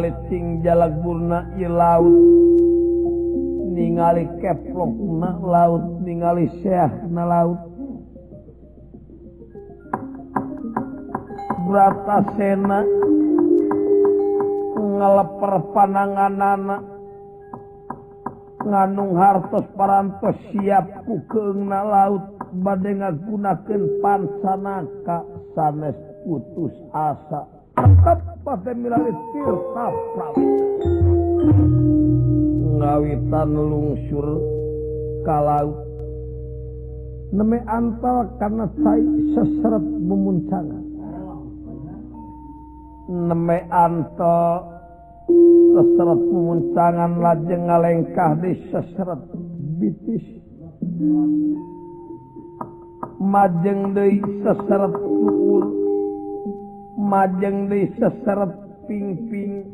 ngaliting jalakburna i laut. Ningali keplok na laut ningali Syekhna laut. Bratasena ngeleper pananganana. Nganung hartos parantos siap kukena laut badai ngagunakan pansanaka sanes putus asa. Tetap ngawitan lungsur kalau neme antal karena sai seseret memuncangan neme antal seseret memuncangan lajeng ngalengkah di seseret bitis. Majeng deui seseret tuul majeng diseseret pingping.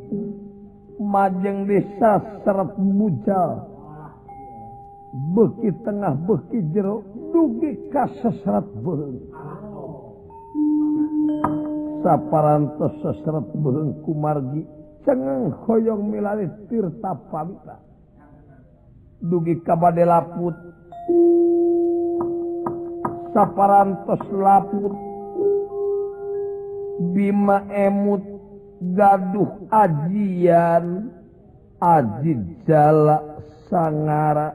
Majeng disaseret mujal beki tengah beki jero dugi kaseseret beung. Saparantos seseret beung kumargi. Cengeng hoyong milari tirta pamita. Dugi kabade laput. Saparantos laput. Bima emut gaduh ajian Ajid jala sangara.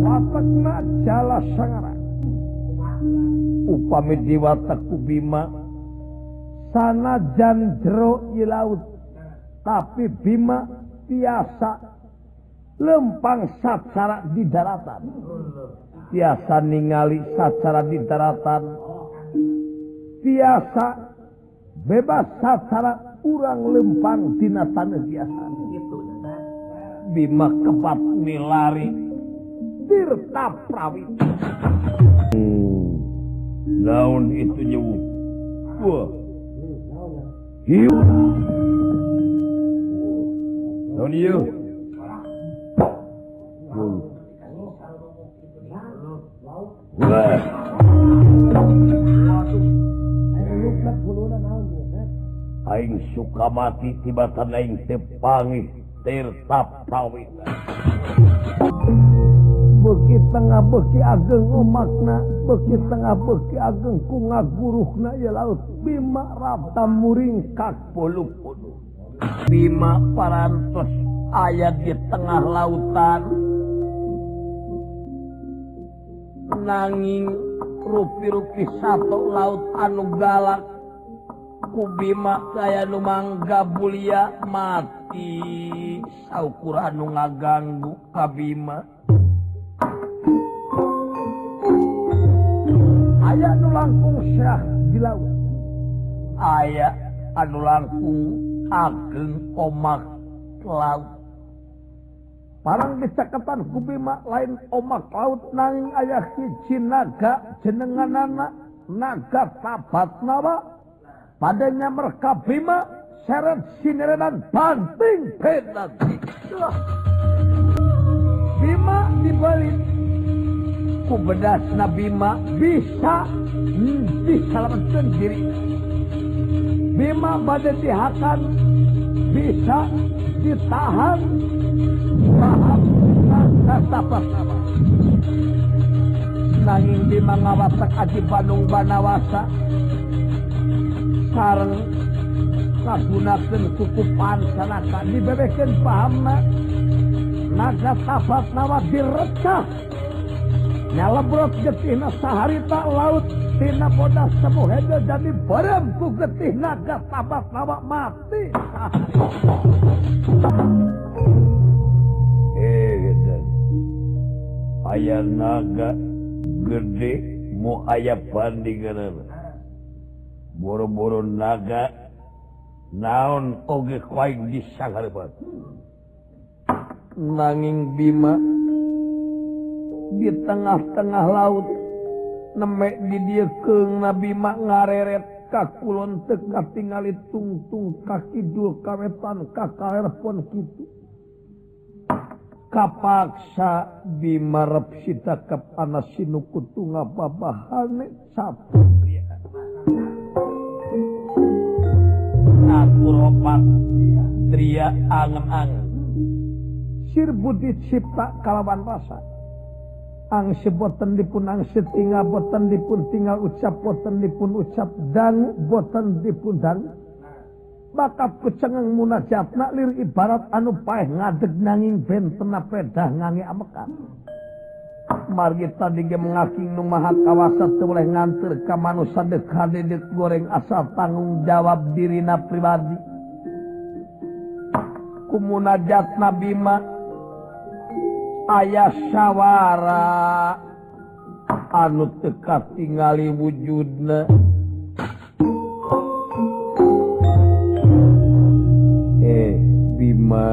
Wapakna jala sangara. Upami diwataku Bima. Sana jandro ilaut Tapi Bima tiasa lempang sapsara di daratan. tiasa ningali sacara di daratan tiasa bebas sacara kurang lempang tina tanah biasa. Bima kebat milari Tirta prawi hmm. Itu nyewu Wah. Hiu. Laun hiu ve Aing Sukamati tibatan aing tepangi Tirta prawi Beki tengah beki ageng umakna Beki tengah beki ageng ku ngaguruhna ya laut Bima rapta muring kak puluh Bima parantos ayat di tengah lautan. nanging rupi-rupi satu laut anu galak. Kubima saya lumangga Bulia mati. Saukur anu ngaganggu kabima aya nu langkung Syah di laut. Aya anu langkung ageng omak laut. parang dicaketan kubima lain omak laut nanging ayah hiji naga jenengan anak naga tabat nawa. Padanya mereka bima seret sinerenan banting pedat bima dibalik. Ku kubedas nabima bisa hmm, diselamatkan diri bima badan dihakan. bisa ditahan. Paham pertama nanging di mangawasa Aji Bandung Banawasa sareng kagunakeun cukup sanaka dibebekeun pahamna naga tafat nawa direcah. Nyalebrot getihna saharita laut. Tina bodas temu hege jadi barem ku getihna gatabat lawa mati. Eh. Ayah naga gede mau ayah bandingan. boro-boro naga naon oge kwaik disangharbat nanging bima di tengah-tengah laut nemek did ke nabimak ngareret kakulon teka tingali tungtung kaki dua kawetan kakarpon gitu kapaksa bimarep sita kepanas sinukutu ngababahane sapu Akuropat Tria angen-angen Sir budi cipta kalawan rasa angsi boten dipun angsi tinggal boten dipun tinggal ucap boten dipun ucap dan boten dipun dan maka kecengeng munajat naklir ibarat anu paeh ngadeg nanging bentena pedah ngangi amekan. Margi tadi ge mengaking nu maha kawasa teu boleh nganter ka manusa deuk hadeut goreng asal tanggung jawab dirina pribadi. Kumunajat nabi mah ayah sawwara anu teka tinggali wujudna. Eh Bima.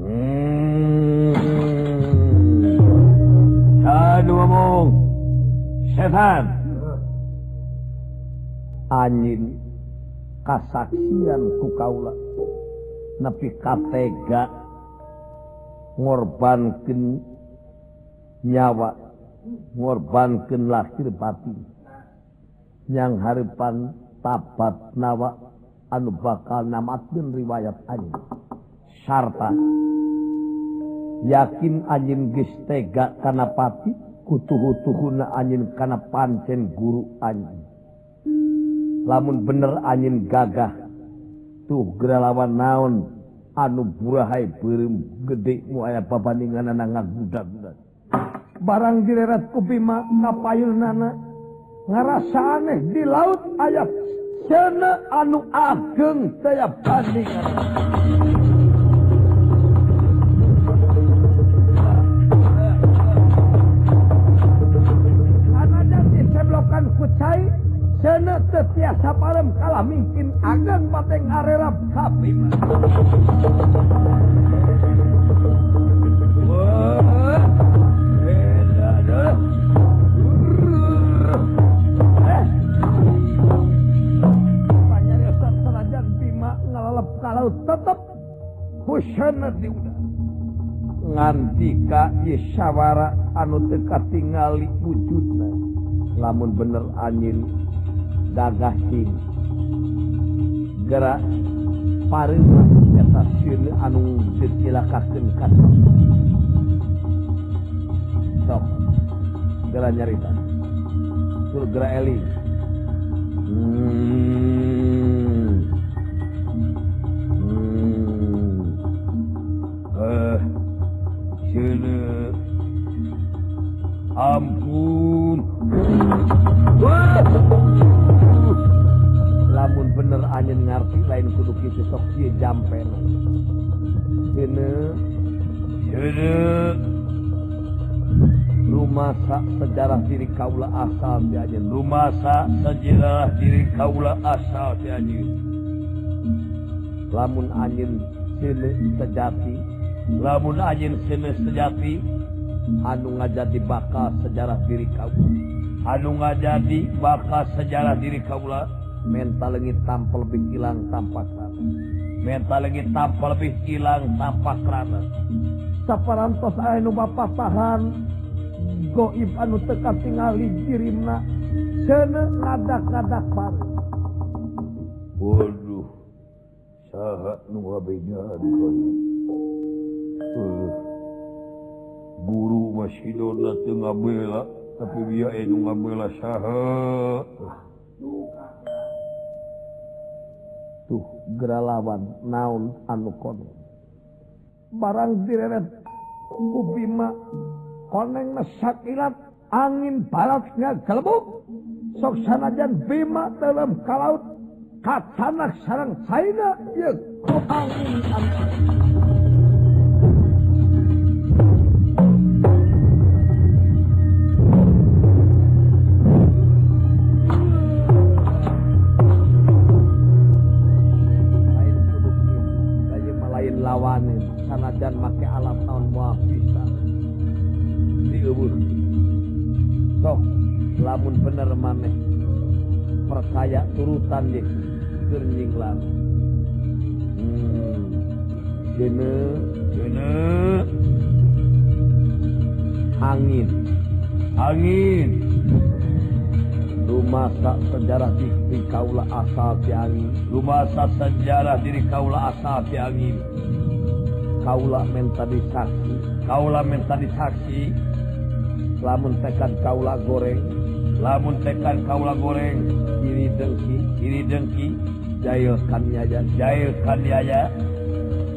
Hmm. Ngomong setan. Anjing kasaksian ku kaula. Nepi katega. ngorbankan nyawa ngorbankan lahir batin. Yang harapan tabat nawa anu bakal namatkan riwayat anjing. Sarta yakin anjing gestega kana pati kutuhu-tuhuna anjing kana pancen guru anjing. Lamun bener anjing gagah tuh geralawan naon anu burahai perum gede mu aya papandingan anak ngagudak barang dilerat kopi mah ngapayul nana ngerasa aneh di laut ayat sana anu ageng saya bandingan. Kucai sana tetiasa parem kalah mungkin ageng pateng arerap kapi mah bener di ngantika ysyawara anu teka tingali wujudna. Lamun bener anjing gagah cing. gerak paring eta sieun anu ditilakakeun ka. Sok gerak nyarita. Sur gerak eling. Hmm. Eh, sini. Ampun. Wah. lamun bener anjen ngarti lain kudu kitu sok ieu jampen Sini Sini. rumah sak sejarah diri kaula asal di anjen rumah Masa sejarah diri kaula asal si anjing. lamun anjen sini sejati lamun anjing senes sejati anu ngajadi bakal sejarah diri kamu anu ngajadi bakal sejarah diri kaula mental lagi tampil lebih hilang tampak kerana. Mental lagi tanpa lebih hilang tampak kerana. Saparantos anu bapak tahan goib anu teka tingali dirimna sene ngadak-ngadak pari. Waduh sahat nu abinyan goib guru Masdona tengah bela tapi dia eh nga bela sah tuh geralawan naon anu kono barang direret ku Bima. Koneng sakilat angin balatnya gelebuk sok sanajan Bima dalam kalaut katanak sarang saina ya kok angin dan pakai alat tahun Muafisa bisa diubur. Sok lamun bener maneh. Percaya turutan deh kerjing lamun hmm. jene angin angin, angin, tak sejarah diri kaulah asal tiangin rumah tak sejarah diri kaulah asal tiangin. Kaula mentalisasi Kaula mentalisasi lamun tekan Kaula goreng. Lamun tekan Kaula goreng. Kiri dengki. Kiri dengki. Jailkan aja jailkan aja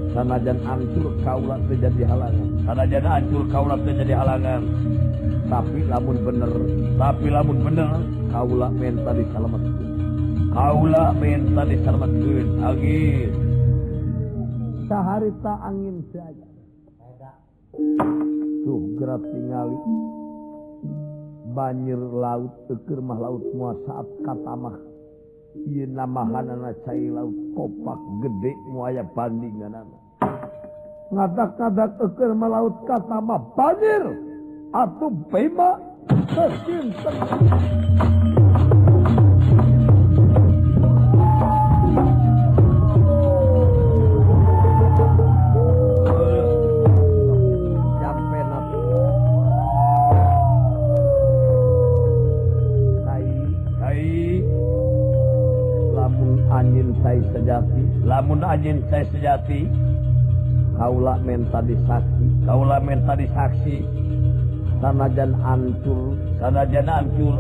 sanajan ancur Kaula terjadi halangan. Sanajan hancur Kaula terjadi halangan. Tapi lamun bener. Tapi lamun bener. Kaula mentalisasi Kaula mentalisasi agis saharita angin saja. Tuh gerak tingali banjir laut tekirmah laut mua saat katamah iya namahanana cai laut kopak gede muaya bandingan anak ngadak-ngadak tekirmah laut katamah banjir atau bema tercinta lamun ajin teh sejati kaula menta disaksi kaula menta disaksi sanajan ancur sanajan ancur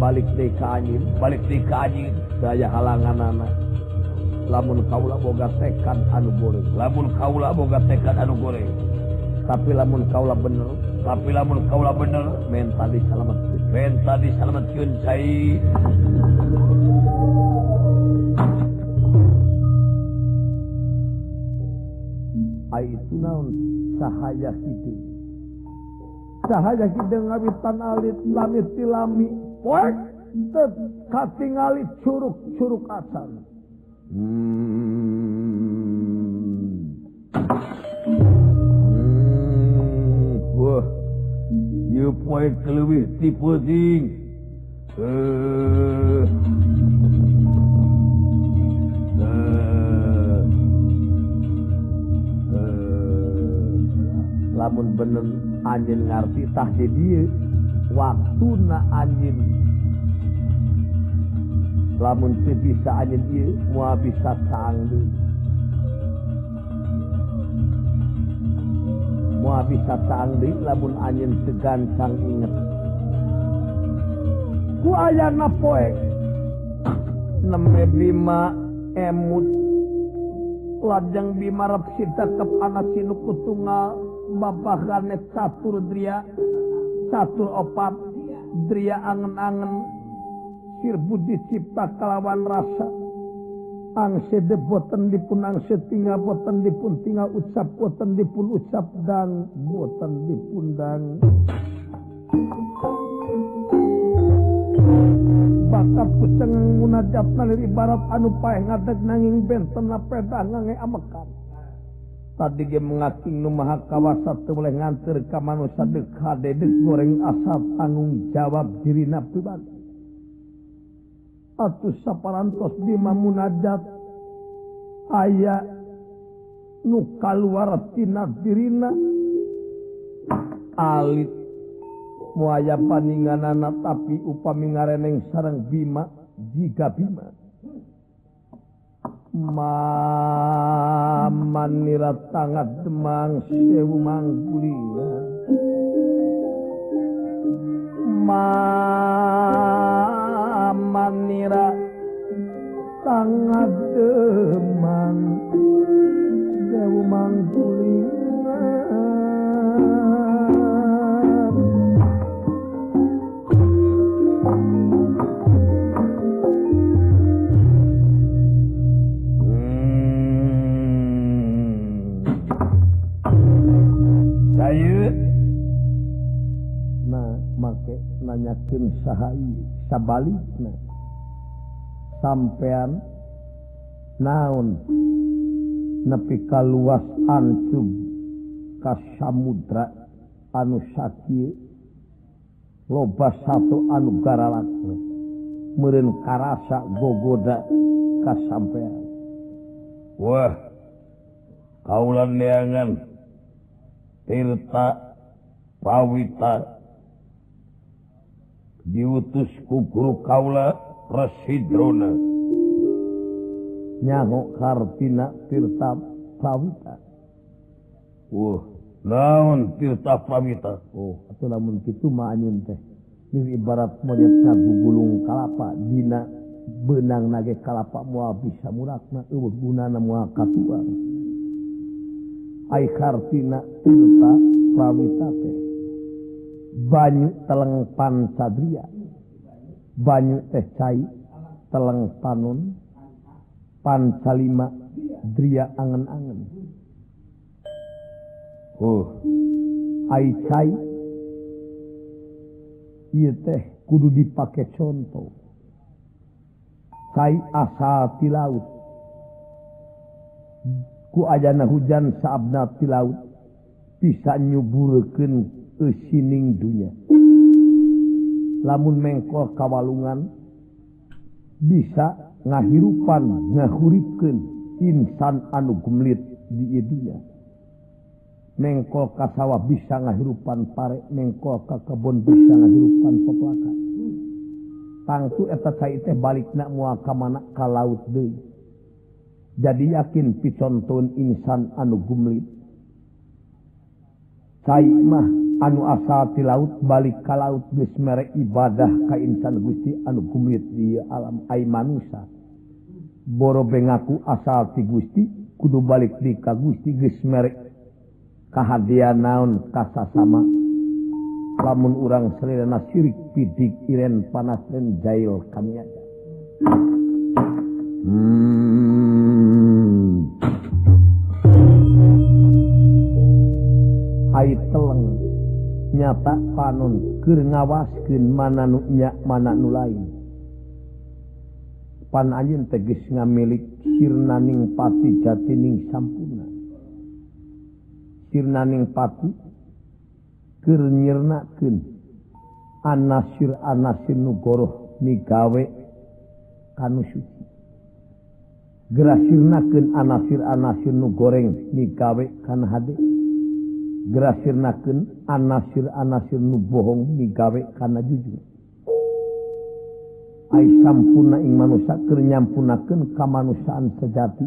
balik di kajin balik di kajin daya halangan anak. Lamun kaula boga tekan anu goreng. Lamun kaula boga tekan anu goreng. Tapi lamun kaula bener. Tapi lamun kaula bener. Menta disalametkeun menta disalametkeun cai. naon? Sahaya gitu sahaya gitu ngawitan alit lamit tilami poek katingali curug curug acan hmm. hmm. wah. You poek keleuwih ti pusing eh. lamun bener anjing ngerti tah jadi waktu na anjing lamun bisa anjing iya mua bisa tangguh mua bisa tangguh lamun anjing segancang inget. Ku ayah napoe 65 emut. Lajang bima si tetep anak sinuk kutungal Bapak babanet satu Dria satu opat Dria angen-angen Sirbudi cipta kalawan rasa. Angse de boten dipun angse tinga boten dipun tinga ucap boten dipun ucap dan boten dipun dan bakat kuceng munajat nalir ibarat anu paeh ngadeg nanging benten na pedah ngange amekan tadi mengating Maha kawasa teu boleh nganter ka manusia hade dedek goreng asap tanggung jawab dirina pribadi. Atuh saparantos bima munajat aya nu kaluar tina dirina. Alit muaya paninganana tapi upami ngareneng sareng bima jika bima. manirat sangat demang sewu mangkulia ma manira sangat demang sewu mangkulia nanyakin sabalikna. Sampean naon? Nepi ka luas ancum ka samudra anu sakieu loba satu anu laku meureun karasa gogoda ka sampean. Wah kaulan neangan Tirta pawita diutus ku guru kaula Presidrona Nyaho kartina tirta pawita uh laun tirta pawita oh atau lamun kitu mah anyun teh. Ini ibarat monyet ngagu gulung kalapa dina benang nage kalapa moal bisa murakna eueuh gunana moal katuang. Ai kartina tirta pawita teh. banyu teleng sadria. Banyu teh cai teleng panun. Pancalima dria angen-angen. Uh ai cai. Ieu teh kudu dipake contoh. Cai asal ti laut. Ku ajana hujan saabna ti laut bisa nyuburkeun sining dunya. Lamun mengkol kawalungan bisa ngahirupan ngahuripkan insan anu gemlit di idunya mengkol ka sawah bisa ngahirupan pare mengkol ka kebon bisa ngahirupan peplaka tangtu eta cai teh balik nak mua ka mana ka laut deui. Jadi yakin picontun insan anu gumlit Saimah anu asati laut balik ka laut bismerek ibadah ka insan Gusti anu kumit di alam Aimanusa boro bengaku asati Gusti kudu balik di ka Gusti gesmerek kahadian naon kasasama lamun urang selirana sirik pidik iren panas dan jail kami aja. Hmm. ait teleng. Nyata panon keur ngawaskeun mana nu nya mana nu lain. Pan teh teges ngamilik sirnaning pati jatining sampurna. Sirnaning pati keur nyirnakeun anasir anasir nu goroh migawe kanu suci. Gerasirnakeun anasir anasir nu goreng migawe kana hade. gerasirnaken anasir anasir nu bohong migawe karena jujur Aisampuna ing manusia nyampunaken kemanusiaan sejati.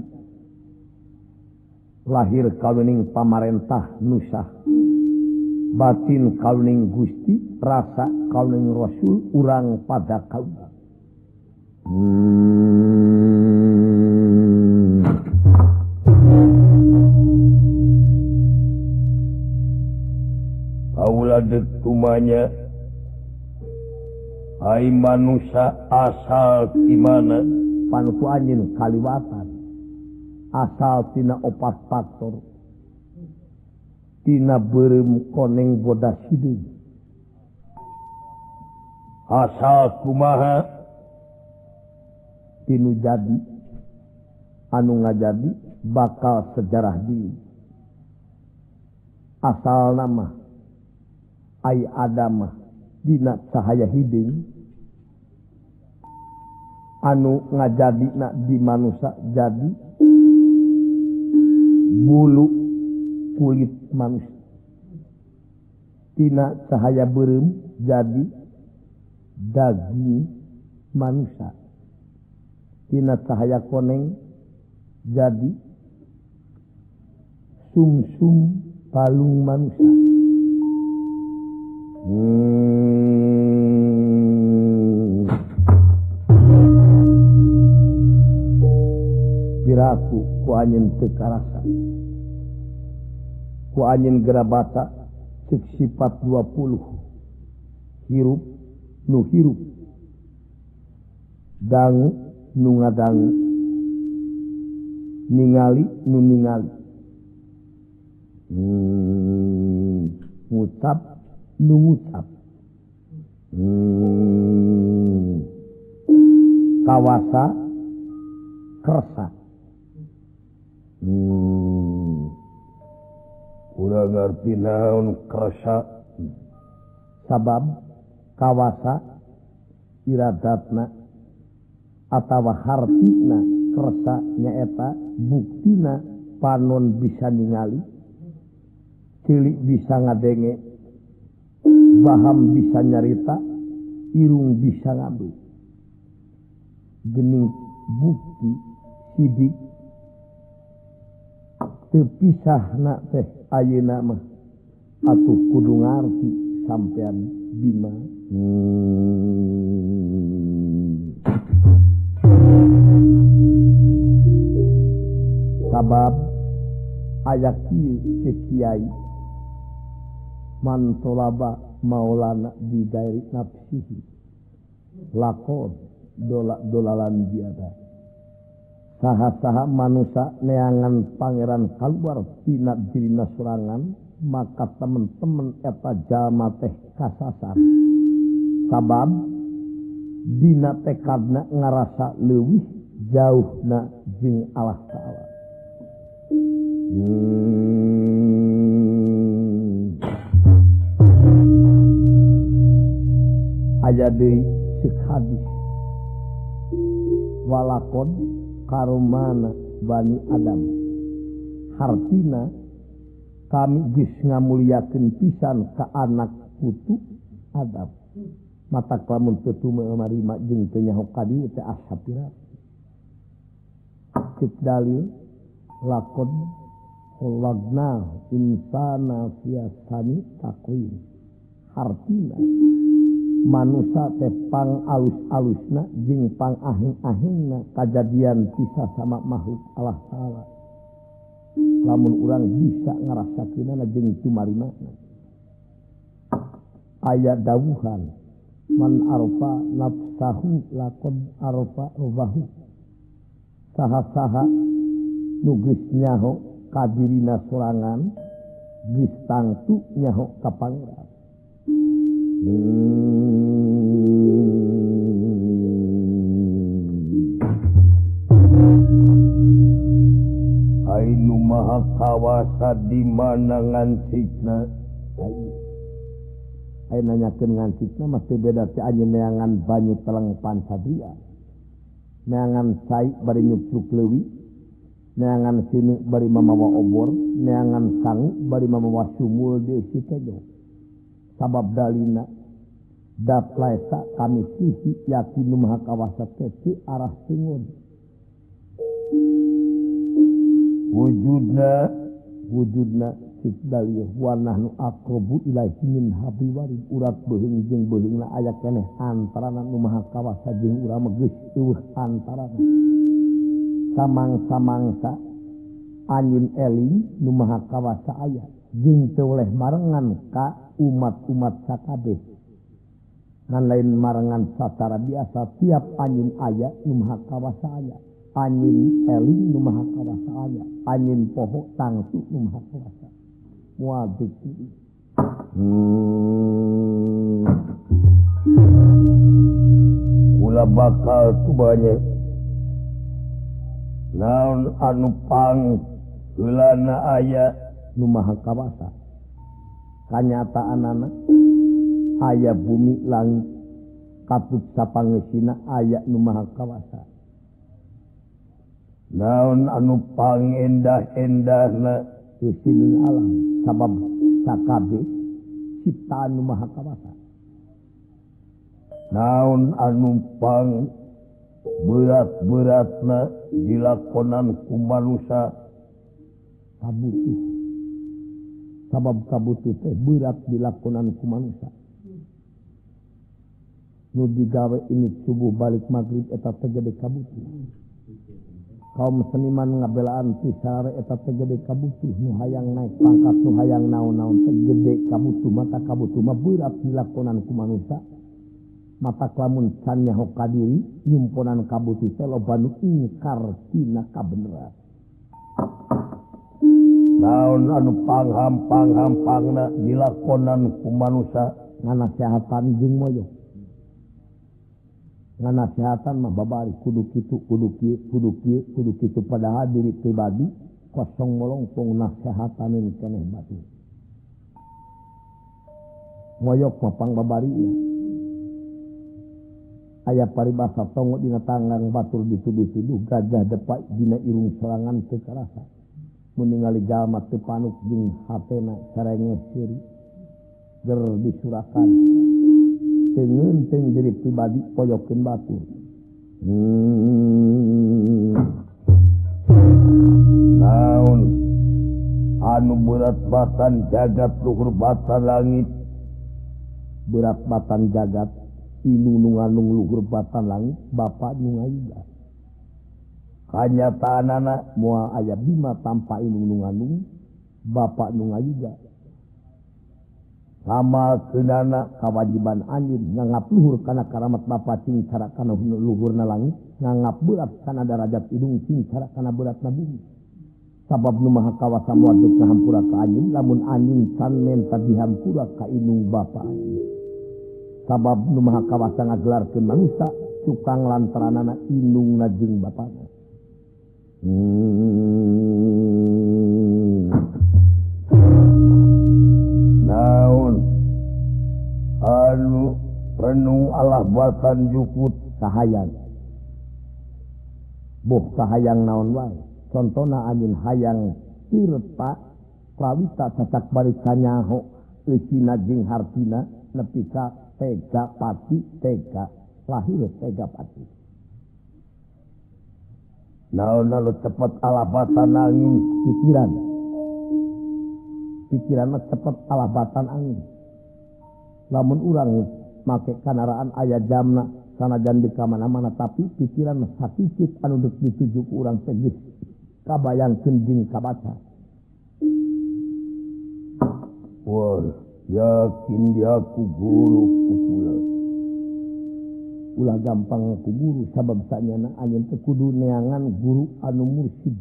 Lahir kaluning pamarentah nusah batin kaluning Gusti rasa kaluning Rasul urang pada kaum. Hmm. adetumanya Hai manusia asal gimana? Panku anjing kaliwatan. Asaltina opat faktor. Tina berem koneng bodas hidup. Asal kumaha? Tinu jadi anu nga jadi bakal sejarah diri. Asal nama ay Adamah Dina cahaya hidung anu ngajadi na di manusia jadi. Bulu kulit manusia. Tina cahaya berem jadi daging manusia. Tina cahaya koneng jadi sumsum palung manusia. piraku ku anjin teu karasa ku anjin gerabata cek sifat 20 hirup nu hirup. Dangu nu ngadangu. Ningali nu ningali. Hmm ngucap nungucap hmm. kawasa kersa hmm. udah ngerti naon kersa sabab kawasa iradatna atawa hartina kersa nyaeta buktina panon bisa ningali cilik bisa ngadenge paham bisa nyarita irung bisa ngadu. Gening bukti sidik terpisah nak teh ayeuna mah. Atuh kudu ngarti sampean bima. Hmm. sabab ayak kieu kiai. Mantolaba maulana di dairi nafsihi lakon dola dolalan biada. Saha-saha manusia neangan pangeran keluar tina dirina nasurangan maka teman-teman eta jalma teh kasasar. Sabab dina tekadna ngarasa leuwih jauh na jeng Allah ta'ala. Hmm. aja deui hadis walakon karomana Bani Adam. Hartina kami bis ngamuliakan pisan ke anak putu Adam. Mata kelamun tetu menerima jeng tenyahu kadi teh ashab Cik dalil lakon Lagna insana fiasani takwin hartina. manusia tepang alus-alusna jingpang ahing-ahingna. Kejadian pisah sama makhluk Allah salah namun orang bisa ngerasa jeung jeng tumarina ayat dawuhan man arfa nafsahu lakon arfa rubahu. Saha-saha nugis nyaho kadirina sorangan gis tangtu nyaho kapangran Mm. Ainu maha kawasa di mana ngancikna Ayo nanyakan ngancikna masih beda si anjing neangan banyu teleng pan sadria. Neangan saik bari nyucuk lewi Neangan sini bari mamawa obor. Neangan sang bari mamawa sumul di si kejo sabab Dalina dalaeta kami sisi yakin Maha kawasa teti arah Timur wujudna wujudna warnabumin Habib urat behingjeng behing aya keeh nu Maha kawasa jeung ura megis tuh antara samang-samangsa angin eling nu maha kawasa aya jeng teu oleh marengan Ka umat-umat sakabeh. Dan lain marangan satara biasa tiap angin ayat numaha kawasa ayat angin eling numaha kawasa ayat angin pohok tangsu numaha kawasa. Wajib. Hmm. kula bakal tu banyak. Naon anu pang ulana ayat numaha kawasa. kanyataan anak ayah bumi langit kaput sapangina aya Numaha kawasa. Naon anu pangendah-endah alam sabab SKB ciptaan Numaha kawasa. Naon anumpang berat-beratna dilakonan kumanusa kabutuh sabab kabutu teh berat dilakonan ku manusia. Nu digawe ini subuh balik maghrib eta teh gede kabutu kaum seniman ngabelaan pisare eta teh gede kabutu nu hayang naik pangkat nu hayang naon-naon teh gede kabutu mata kabutu mah berat dilakonan ku manusia. Mata kelamun can nyaho kadiri nyumponan kabutu teh loba nu ingkar tina kabeneran. naon anu panghampang hampang dilakonan kumanusa nganasehatan jeung moyo. Nganasehatan mah babari kudu kitu kudu kieu kudu kieu kudu kitu. Padahal diri pribadi kosong molong pengnasehatanin keneh batu. Moyok mapang babari aya paribasa tongo dina tangang batur dituduh-tuduh gajah depak dina irung serangan karasa. meninggali Jalma panuk Jing hatena caranya siri. Ger disurakan. Tengenting diri pribadi poyokin batu. Hmm. anu berat batan jagat luhur batan langit. Berat batan jagat inunung luhur batan langit Bapak nunga juga hanya tahan anak mua aya Bima tanpa inung-nunganung Bapak Nunga juga sama sedana kawajiban anjir nganggap luhur karena karamat Bapak singcara karena luhur na langit nganggap berat karena darajat hidung singcara karena berat na bumi. Sabab nu maha kawasa muaduk kahampura ka anjing lamun anjing can menta dihampura ka inung Bapak anjing. Sabab nu maha kawasa ngagelarkeun manusia tukang lantaran anak inung najeng bapaknya naun anu renung Allah batan jukut kahayan boh kahayang naon wae? Contohna angin hayang tirta prawita cacak balik kanyaho lecina jeung hartina nepi ka tega pati tega lahir tega pati. naon lalu cepat alabatan angin? Pikiran. Pikiran cepat alabatan angin. Namun urang make kanaraan ayah jamna sanajan di kamana-mana tapi pikiran sakit anu dek dituju ke orang tegih kabayang kenjing kabaca. Wah, yakin dia ku guru kukula. ulah gampang ku guru sabab tanya na anjing kudu neangan guru anu mursyid.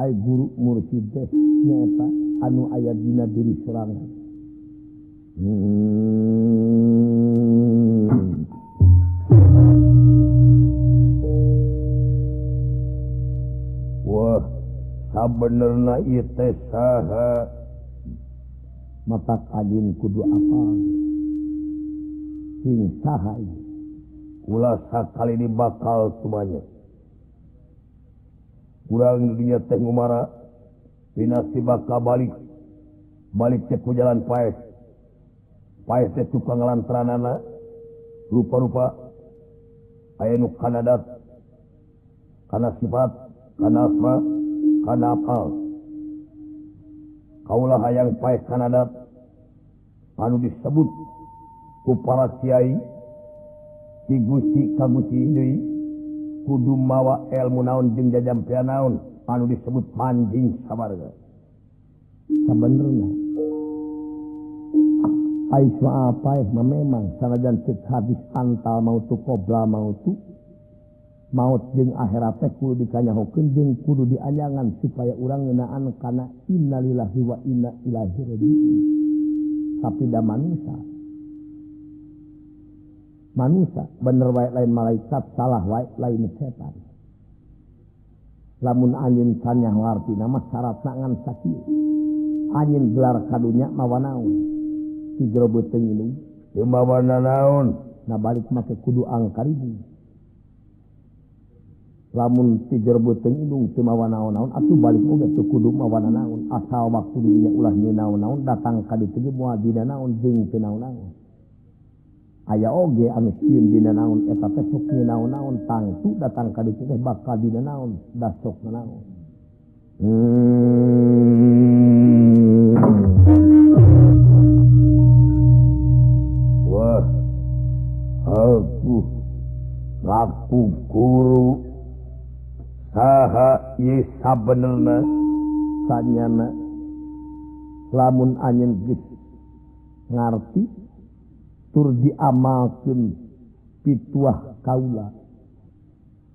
Ay guru mursyid teh nyata anu aya dina diri serangan. Hmm. wah sabenerna ieu teh saha? Mata kajin kudu apa sing saha ulas kali ini bakal semuanya. Kurang dunia Tenggumara dinasti bakal balik. Balik ceku jalan Paes. Paes tukang pangalantaranana rupa-rupa. Ayanu Kanada karena sifat karena asma karena apal. Kaulah hayang Paes Kanada anu disebut ku para kiai. Gusti kaguci kudu mawa elmu naon jeung jajam pi naon. Anu disebut manjing sabarga. Sebenarnya Aisyah apa ya memang sanajan cek hadis antal mau tu kobra mau tu. Maut jeung akhirat teh kudu dikanyahokeun jeung kudu dianyangan supaya urang ngeunaan kana innalillahi wa inna ilaihi rajiun. Tapi da manusia. manusia bener wa lain malaikat salah wa lain setan. Lamun angin tanya warti nama syarat tangan sakit. Angin gelar kadunya mawa naun si gerobot tengilu mawa naon na balik make kudu angkaribu. Lamun si gerobot tengilu si mawa naon naon atuh balik oge teu kudu mawa naon asal waktu dirinya ulah naon naon datang kali tegi muadina naon jeng naon naon aya oge anu dina naon eta pesok naon-naon tangtu datang ka teh bakal di naun dasok na naon hmm. wah aku laku guru. Saha ye sabenerna sanyana lamun anyen geus ngarti tur diamalkan pituah kaula.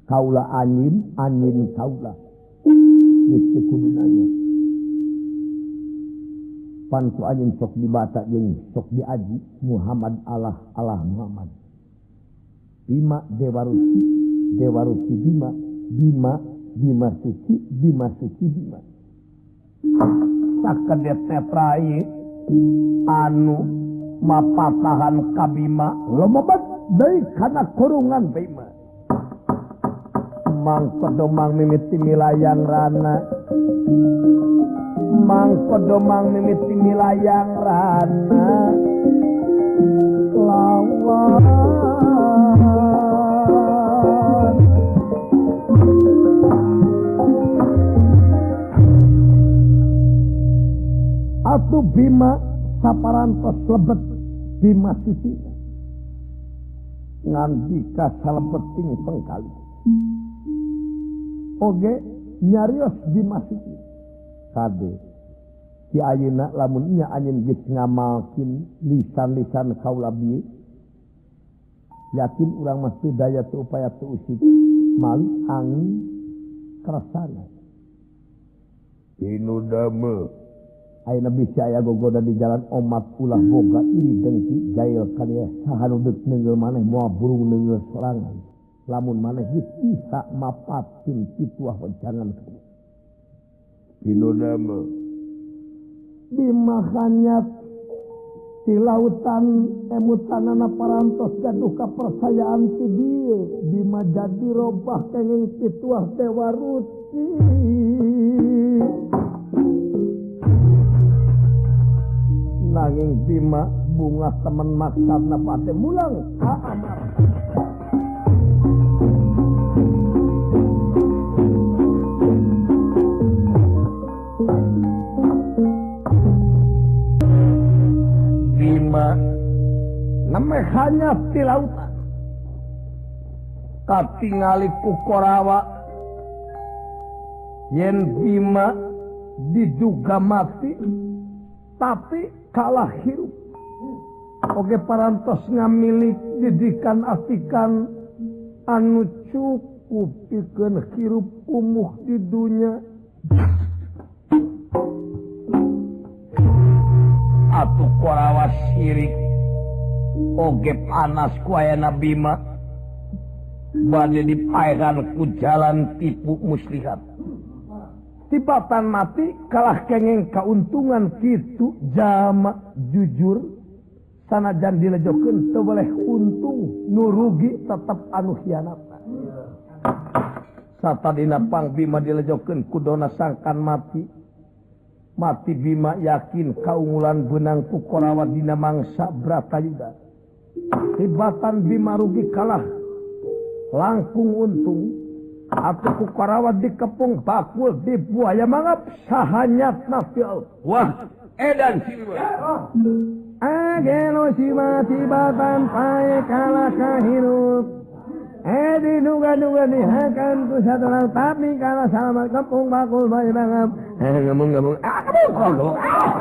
Kaula angin angin kaula. Geus pantu anjing sok dibata jeung sok diaji Muhammad Allah Allah Muhammad. Bima Dewarusi Dewarusi Bima Bima Bima Suci Bima Suci Bima. Sakede tetrai anu tahan kabima lomobat dari karena kurungan Bima. Mang pedomang mimiti wilayah rana. Mangkodomang mimiti wilayah rana. Lawan. Atuh bima saparantos lebet Bima Suci nganti kasalebeting pengkali. Oge nyarios Bima Suci kade si ayeuna lamun nya anjeun geus ngamalkeun lisan-lisan kaula bieu yakin urang mah teu daya teu upaya teu usik. Malik angin kerasana inu dame aina bisa aya gogoda di jalan omat ulah boga. Iri dengki jail kalian saharudek nenggel maneh moal burung nenggel serangan. Lamun maneh geus bisa mapatkeun pituah wajangan Pinodama dimakannya di lautan emutanana parantos gaduh kepercayaan ti dieu bima jadi robah kenging pituah dewa ruci. nanging Bima bunga temen maksad napate mulang Bima hanya di lautan katingali ku Korawa. Yen Bima diduga mati tapi kalah hirup Oke paras ngamilik didikan asikan anu cukup piken hirup umuh di dunia Atuh korawas sirik. Oge panas kuaya nabima Bani dipaikan ku jalan tipu muslihat. tibatan mati kalah kengeng keuntungan gitu jama jujur. Sanajan dilejoken boleh untung nurugi tetap anu khianat satadinapang Bima dilejoken kudona sangkan mati. Mati Bima yakin kaungulan benang pukorawat dina mangsa Bratayuda tibatan Bima rugi kalah. Langkung untung. aku karawat di kepung bakul di buaya mangap sahanya nafil. Wah edan Ageno sima tiba tanpa kalah kahirup Edi duga-duga dihakan ku satu lang tapi kalah sama kepung bakul buaya mangap. Eh ngomong-ngomong Ah kamu kodok Ah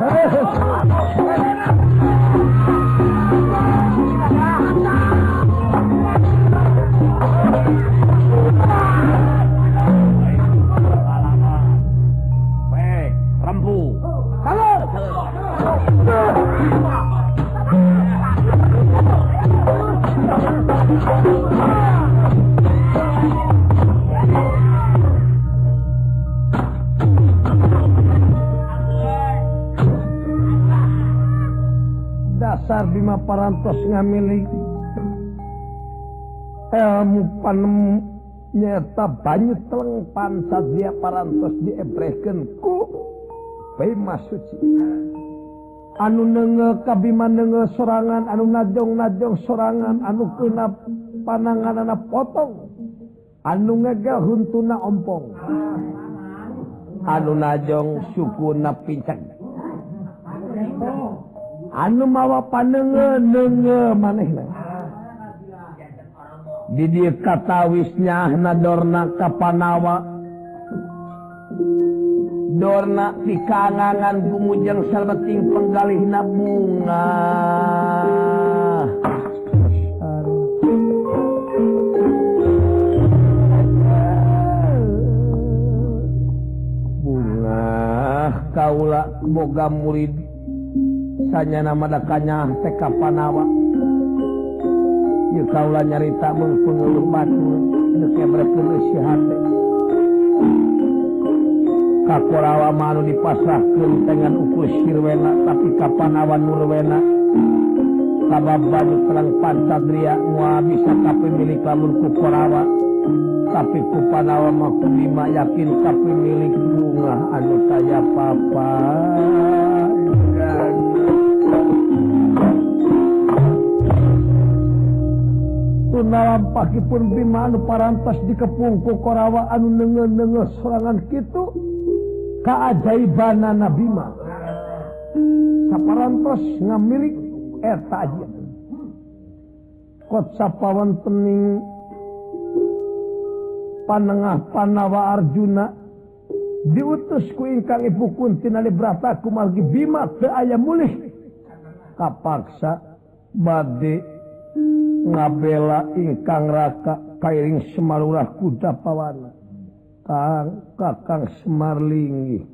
dasar Bima parantos ngamili. Ilmu panemu nyata banyu teleng pansa dia parantos diebrekenku Bima suci anu nenge kabiman nenge sorangan anu najong najong sorangan anu kena panangan anak potong. Anu ngega huntuna ompong. Anu najong suku na pincang. Anu mawa panenge nenge maneh Didi kata wisnya nadorna kapanawa. Dorna pikanangan gumujeng salbeting penggalih na bunga. Bunga kaula boga murid sanya nama dakanya TK Panawa. Ya kaula nyarita mun pengeluh batu, neu kebrekeun si. kakorawa manu dipasah ketengan uku sirwena tapi kapanawan nurwena baju perang Pancadria mua bisa kapemilik lamunku korawa tapi kupanawa maku lima yakin kapemilik bunga anu saya papa dalam pagi pun Bima anu parantas dikepungku korawa anu nenge-nenge serangan kitu keajaiban Nabima saparantos ngamilik eta kotsapawontening panengah Panawa Arjuna. Diutus ku ingkang ibu kuntina librata kumargi bima teu aya mulih. Kapaksa bade ngabela ingkang raka kairing semalurah kuda pawana. Kang kakang semarlingi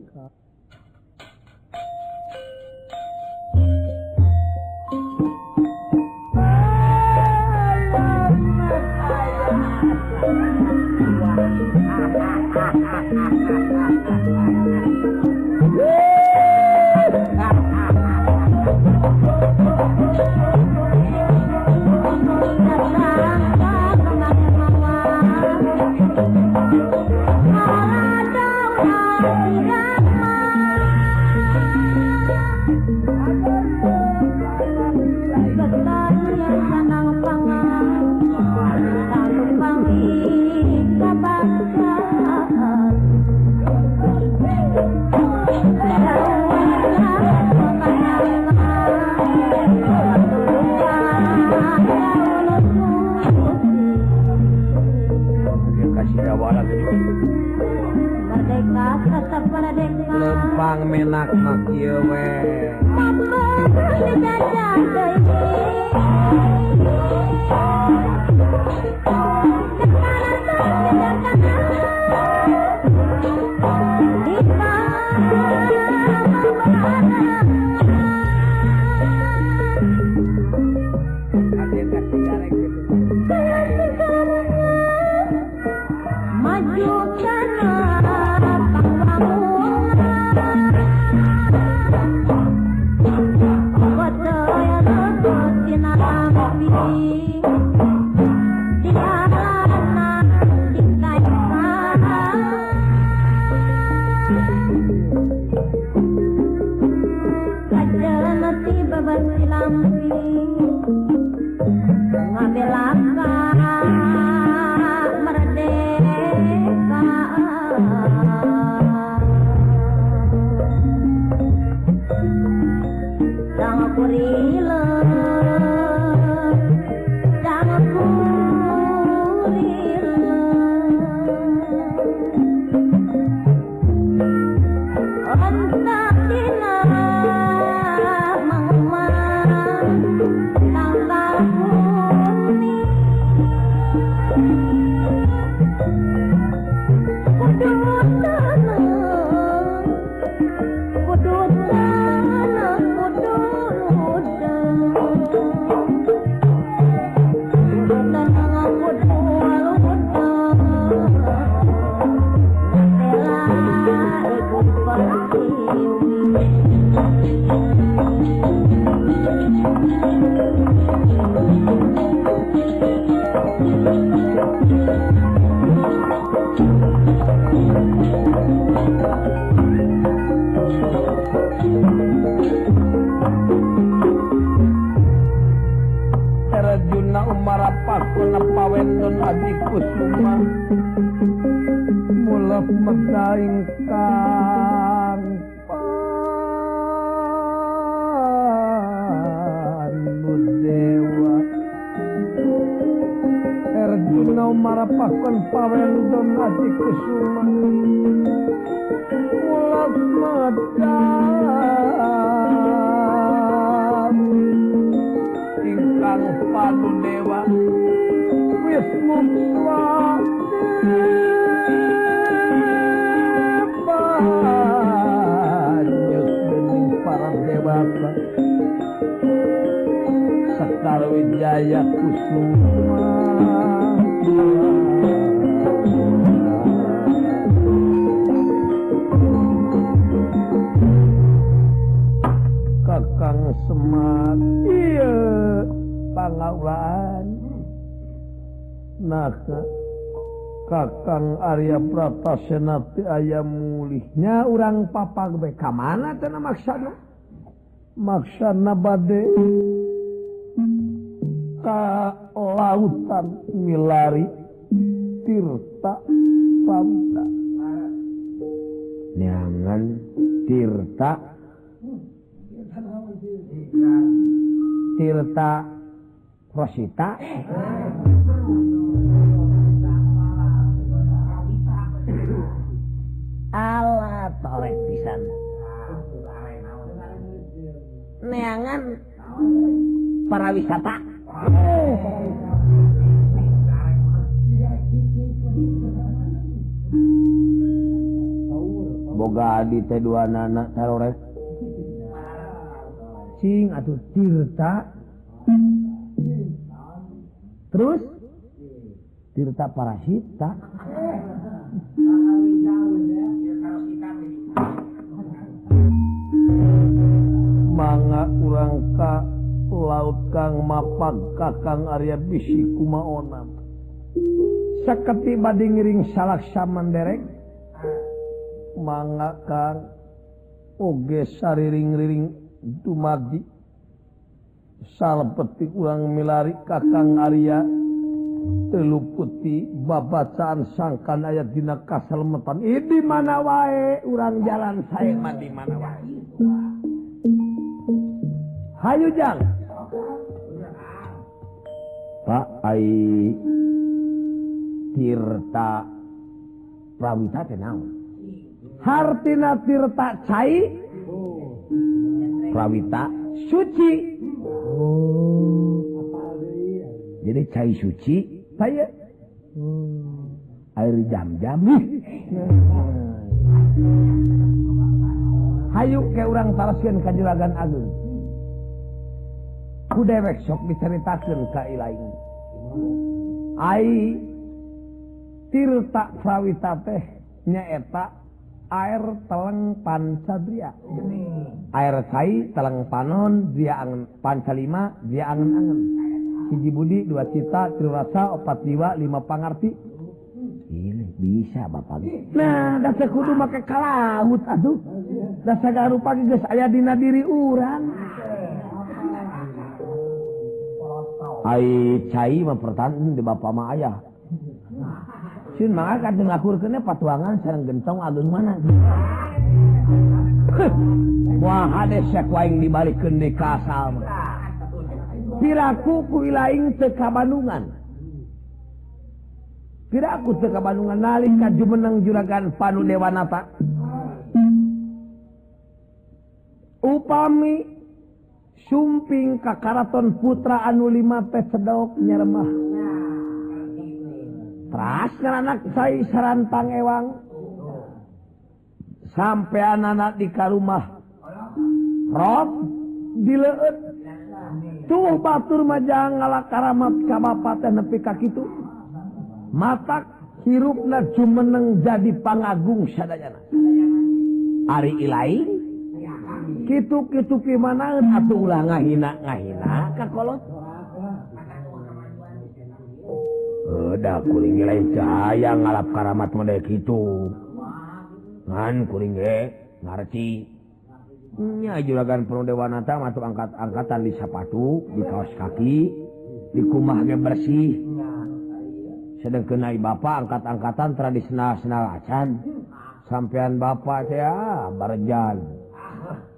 Nonton hati kesuma Mulap mata Ingkang Palu dewa Wis mumswati Bapak Sekar Wijaya Kusuma. pahlawan maka kakang Arya Prata Senati ayam mulihnya orang papa beka mana tanah maksana? Maksana bade ka lautan milari tirta pamta. Nyangan tirta. Tirta Rosita? Ala toleh pisan. Neangan para wisata. Boga di dua nana terores sing atau tirta. Terus? Tirta parasita manga urangka laut kang mapak kakang Arya bisi kumaonam saketi badi ngiring salaksaman derek. Manga kang. Oge sariring-riring dumadi salah petik ulang milari kakang Arya. Telu putih babacaan sangkan ayat dina kaselmetan ini di mana wae urang jalan saya mah di mana wae? Hayu jang. Pak Ai Tirta Prawita teh naon? Hartina Tirta Cai? Prawita suci. jadi cair suci saya. Air jam-jam. Hayu ke orang taraskeun ka juragan agung. Ku dewek sok diceritakan ke ilain ai tirta prawita teh nyaeta air teleng pancadria hmm. air cai teleng panon dia angen pansalima dia angen-angen hiji budi dua cita tilu rasa opat jiwa lima pangarti. Ini bisa bapak. Nah dasar kudu make kalaut aduh. Dasar garu pagi guys dina diri urang. Ai cai mempertahankan di bapak ma ayah. melakurkannya patuangan sarang gentong Agung mana? Wah waing dibalik kendi kasal Piraku ku lain teka Bandungan Piraku teka Bandungan nalih kaju menang juragan panu dewanata. Upami sumping kakaraton putra anu lima teh sedok nyeremah. Teras anak saya sarantang ewang. Sampai anak-anak di rumah. rob dileut. Tuh batur majang ngalak karamat kabapaten nepi kakitu. Matak hirupna jumeneng jadi pangagung sadayana. Ari ilai. Kitu-kitu gimana atuh ulah ngahina ngahina kakolot. udah kuring cahaya ngalap karamat model gitu ngan kuring eh, ngertinya juragan penuh dewanata masuk angkat angkatan di sepatu di kaos kaki di kumah ge bersih. Sedang kenai bapak angkat-angkatan tradisional-senal acan. Sampeyan bapak saya ah, barjan.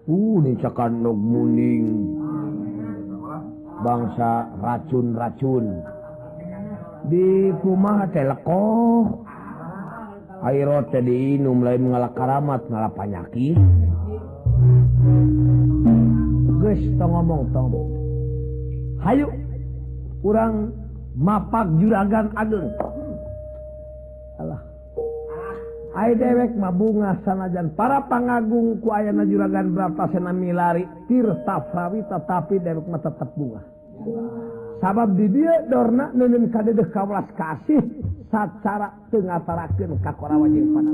Uh nicakan nog muning. Bangsa racun-racun. di rumah telekoh airot tadi diinum lain mengalah karamat ngalah panyaki. Guys tong ngomong tong. Hayu kurang mapak juragan ageng. Alah. Ay dewek mabunga sanajan. Para pangagung ku ayana juragan berapa senami lari tirta prawita tapi dewek mah tetep bunga. sabab di dia Dorna nuun kadedeh kawas kasih sacara cara tengah tarakin kakora wajib pada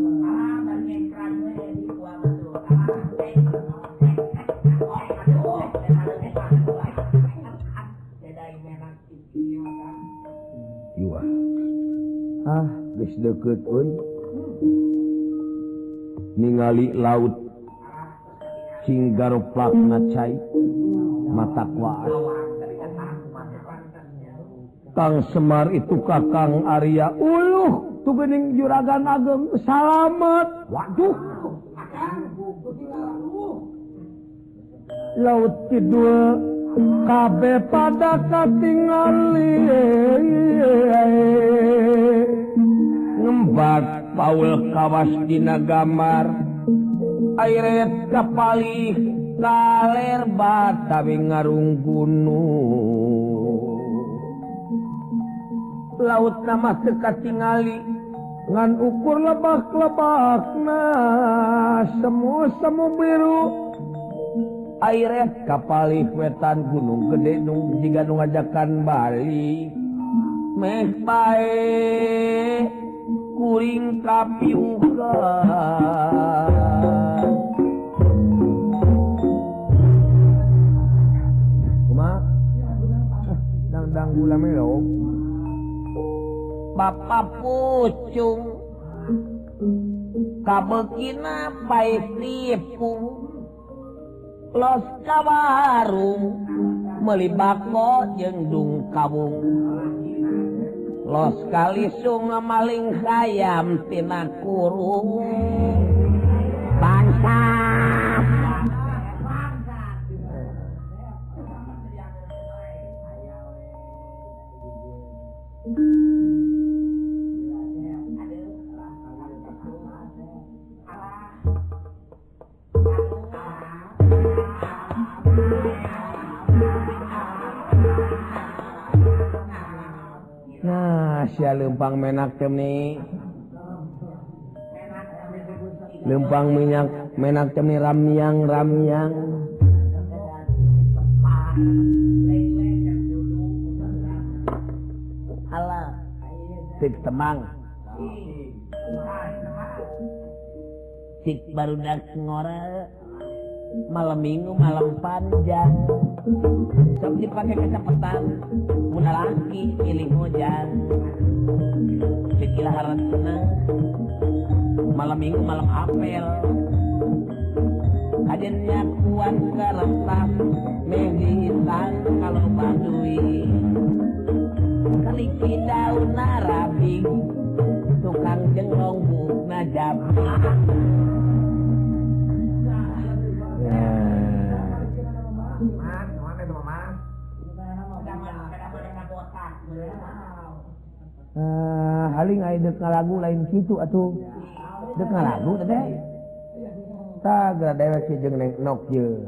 ah bis deket euy. Ningali laut singgar plak ngacai mata kuat Kang Semar itu Kakang Arya. Uluh tu gening juragan ageng. Salamet waduh. Laut kidul kabeh pada katingali ngembat Paul kawas dina gamar airet kapali kaler batawi tapi ngarung gunung. laut nama sekat tingali. Ngan ukur lebak-lebak nah semu semu biru. Air kapali wetan gunung gede nung jika ngajakan Bali. Meh bae kuring kapiuka Kumaha? dang dang gula melo. Bapak pucung kabekina baik tipu. Los kawarung meuli jeung dung kabung. Los kali sungai maling hayam tina kurung. Bangsa lempang menak temni. Lempang minyak menak temni ramyang ramyang. Alah, sik temang. Sik baru dak ngora malam minggu malam panjang sok dipakai kecepatan muna laki pilih hujan sekilah harap senang malam minggu malam apel kajennya kuat kerentas mehitan kalau badui. Kali daun narabi tukang jenglong buk najab Uh, haling deka lagu lain situ atuh. Deka lagu taga dewek si jeung neng nok je.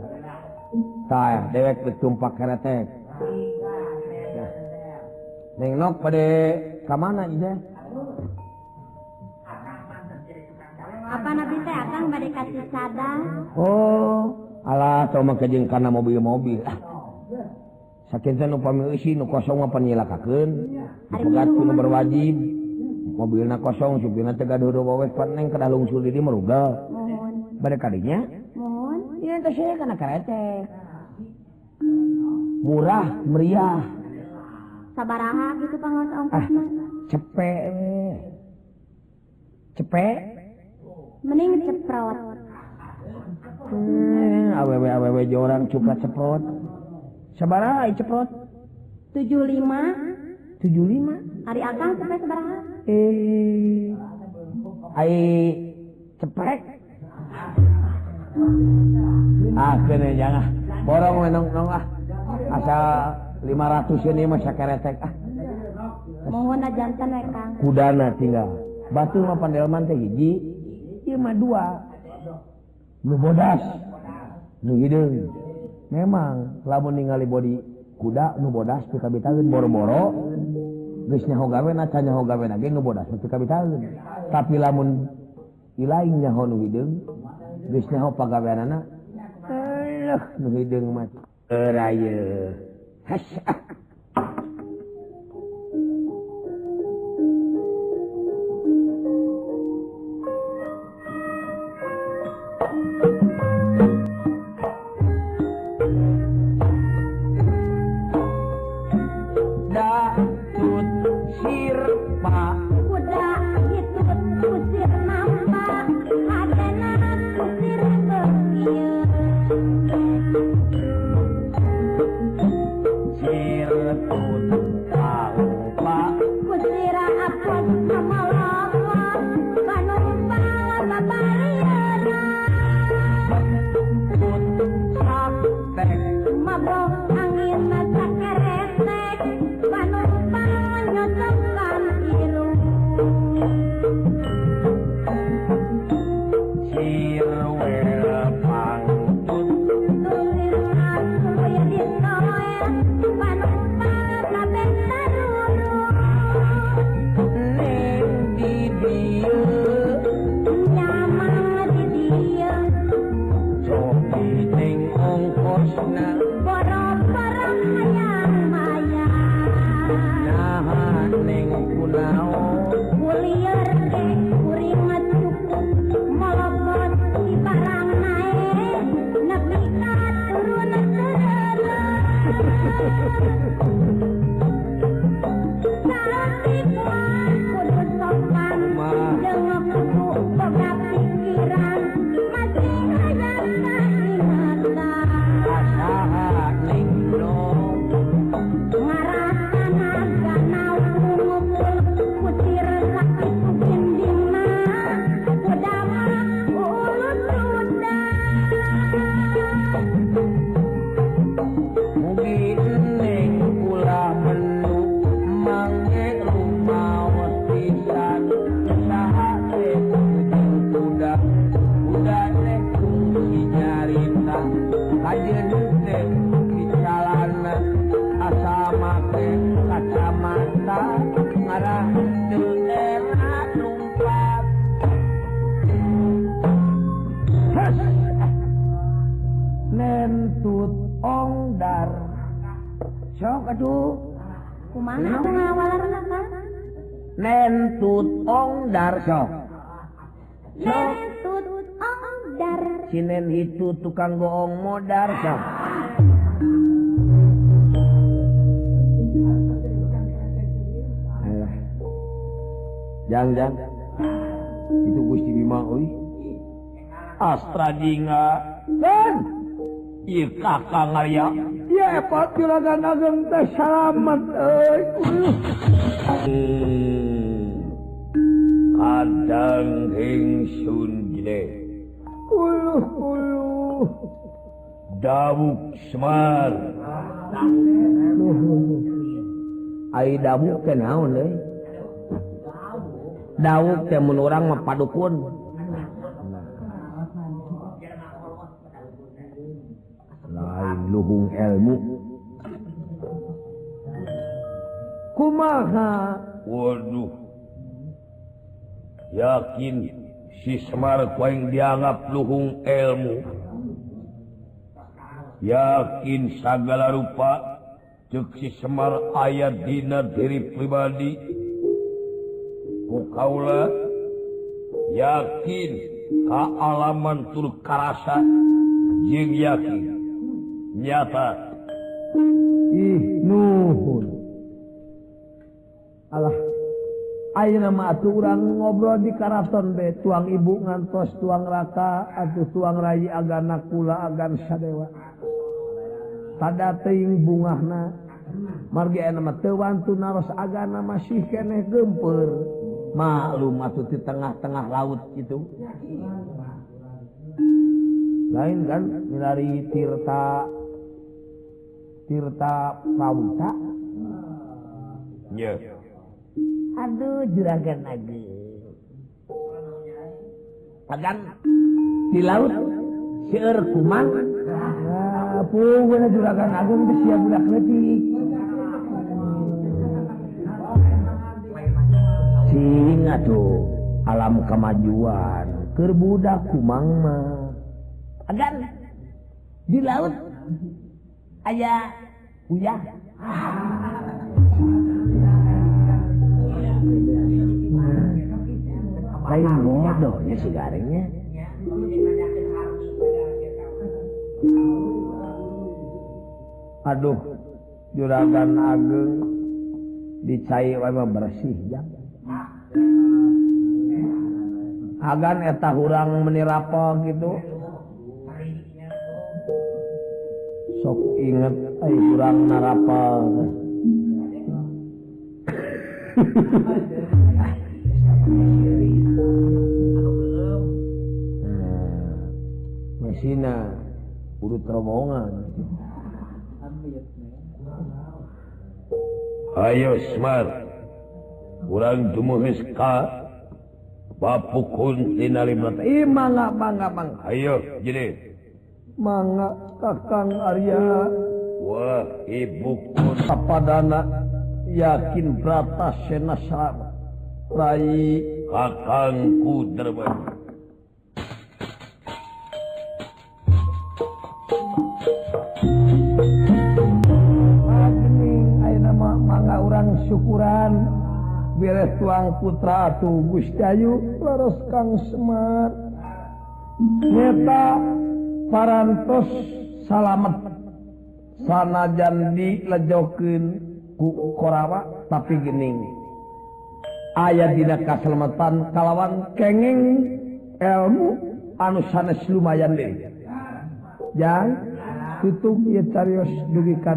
Tah dewek bertumpak kana teh. neng nok pada kamana aja apa nabi teh akan bade kasih sadar? Oh alah tau mah jeung kana mobil-mobil. sakit nu pamilisi nu kosong mah panyilakakeun dipegat nu berwajib. mobilna kosong supirna teh gaduh wewes paneng neng kedah lungsul di dieu merugal mohon. Bade kadinya? Mohon. Ieu teh saya kana karete murah meriah. Sabaraha gitu pangaos ah ongkosna cepek we. cepek? Mending ceprot. Hmm, awewe awewe jorang cuprat ceprot. sabara ceprot 75 75 hari akang sampai sabaraha? Eh ai ceprek ah kene jangan. Borong menong nong ah. Asa 500 ini mah sakeretek ah. Mohon jantan we kang kudana tinggal. Batu mah pandelman teh hiji ieu mah dua. Nu bodas. Nu hideung memang lamun ningali body kuda nu bodas pikabitaun boro-boro. Geusnya hogawe na canya hogawe na ge teu kabitaeun tapi lamun ilaing nyaho nu hideung geus nyaho pagaweanana eh nu hideung mah eurayeuh Tut ong dar sok. Sok. Tut ong dar. Sinen itu tukang goong modar sok. Alah. Jang jang. Itu Gusti Bima euy. Astradinga. Dan ieu kakang ngaya. Iya epat juragan ageng teh salamet euy. Adang Sunjekuluh Dawuk Semar Dawu kenaun Dawuk teh mun urang mah padukun. lain luhung ilmu kumaha waduh yakin si Semar koing dianggap luhung ilmu. Yakin segala rupa sismar ayat dina diri pribadi. Mukaula yakin kealaman tur karasa jeng yakin. Nyata. Ih nuhun. Allah airmat orang ngobrol di Karaton be tuang ibu ngantos tuang raka atuh tuang rayi agana kula agan sadewa. Tada teing bungahna. Margi enak tewan tunaros agana masih kene gemper maklum atuh di tengah-tengah laut gitu. Lain kan milari tirta tirta pauta yeah. aduh juragan lagi. Kadang di laut sieur kumang ah, pun juragan agung teh siap budak leutik. Sing atuh alam kemajuan kerbudak kumang mah. Agan di laut aya uyah. lain bodohnya si garingnya aduh juragan ageng dicai wae bersih jam agan eta hurang menirapo gitu. Sok inget eh, ay kurang narapal. Mesina urut rombongan. Ayo Smart. Kurang dumuhis ka? Bapukun tina lima. Ih mangga mangga mangga. Ayo jadi Mangga kakang Arya. Wah ibu kun. Yakin brata senasa Rai. Kakangku derban mangga syukuran. Beres tuang putra tuh Gustayu leres Kang Semar. Nyata parantos salamet. Sanajan dilejokeun ku korawa tapi gening ayat dina kaselamatan kalawan kenging ilmu anu sanes lumayan deui jang tutup ieu carios dugi ka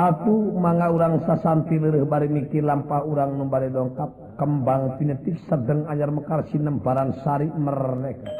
atuh mangga urang sasanti leureun bari mikir lampa urang nu bari dongkap kembang pinetik sedeng anyar mekar sinem baran sari mereka.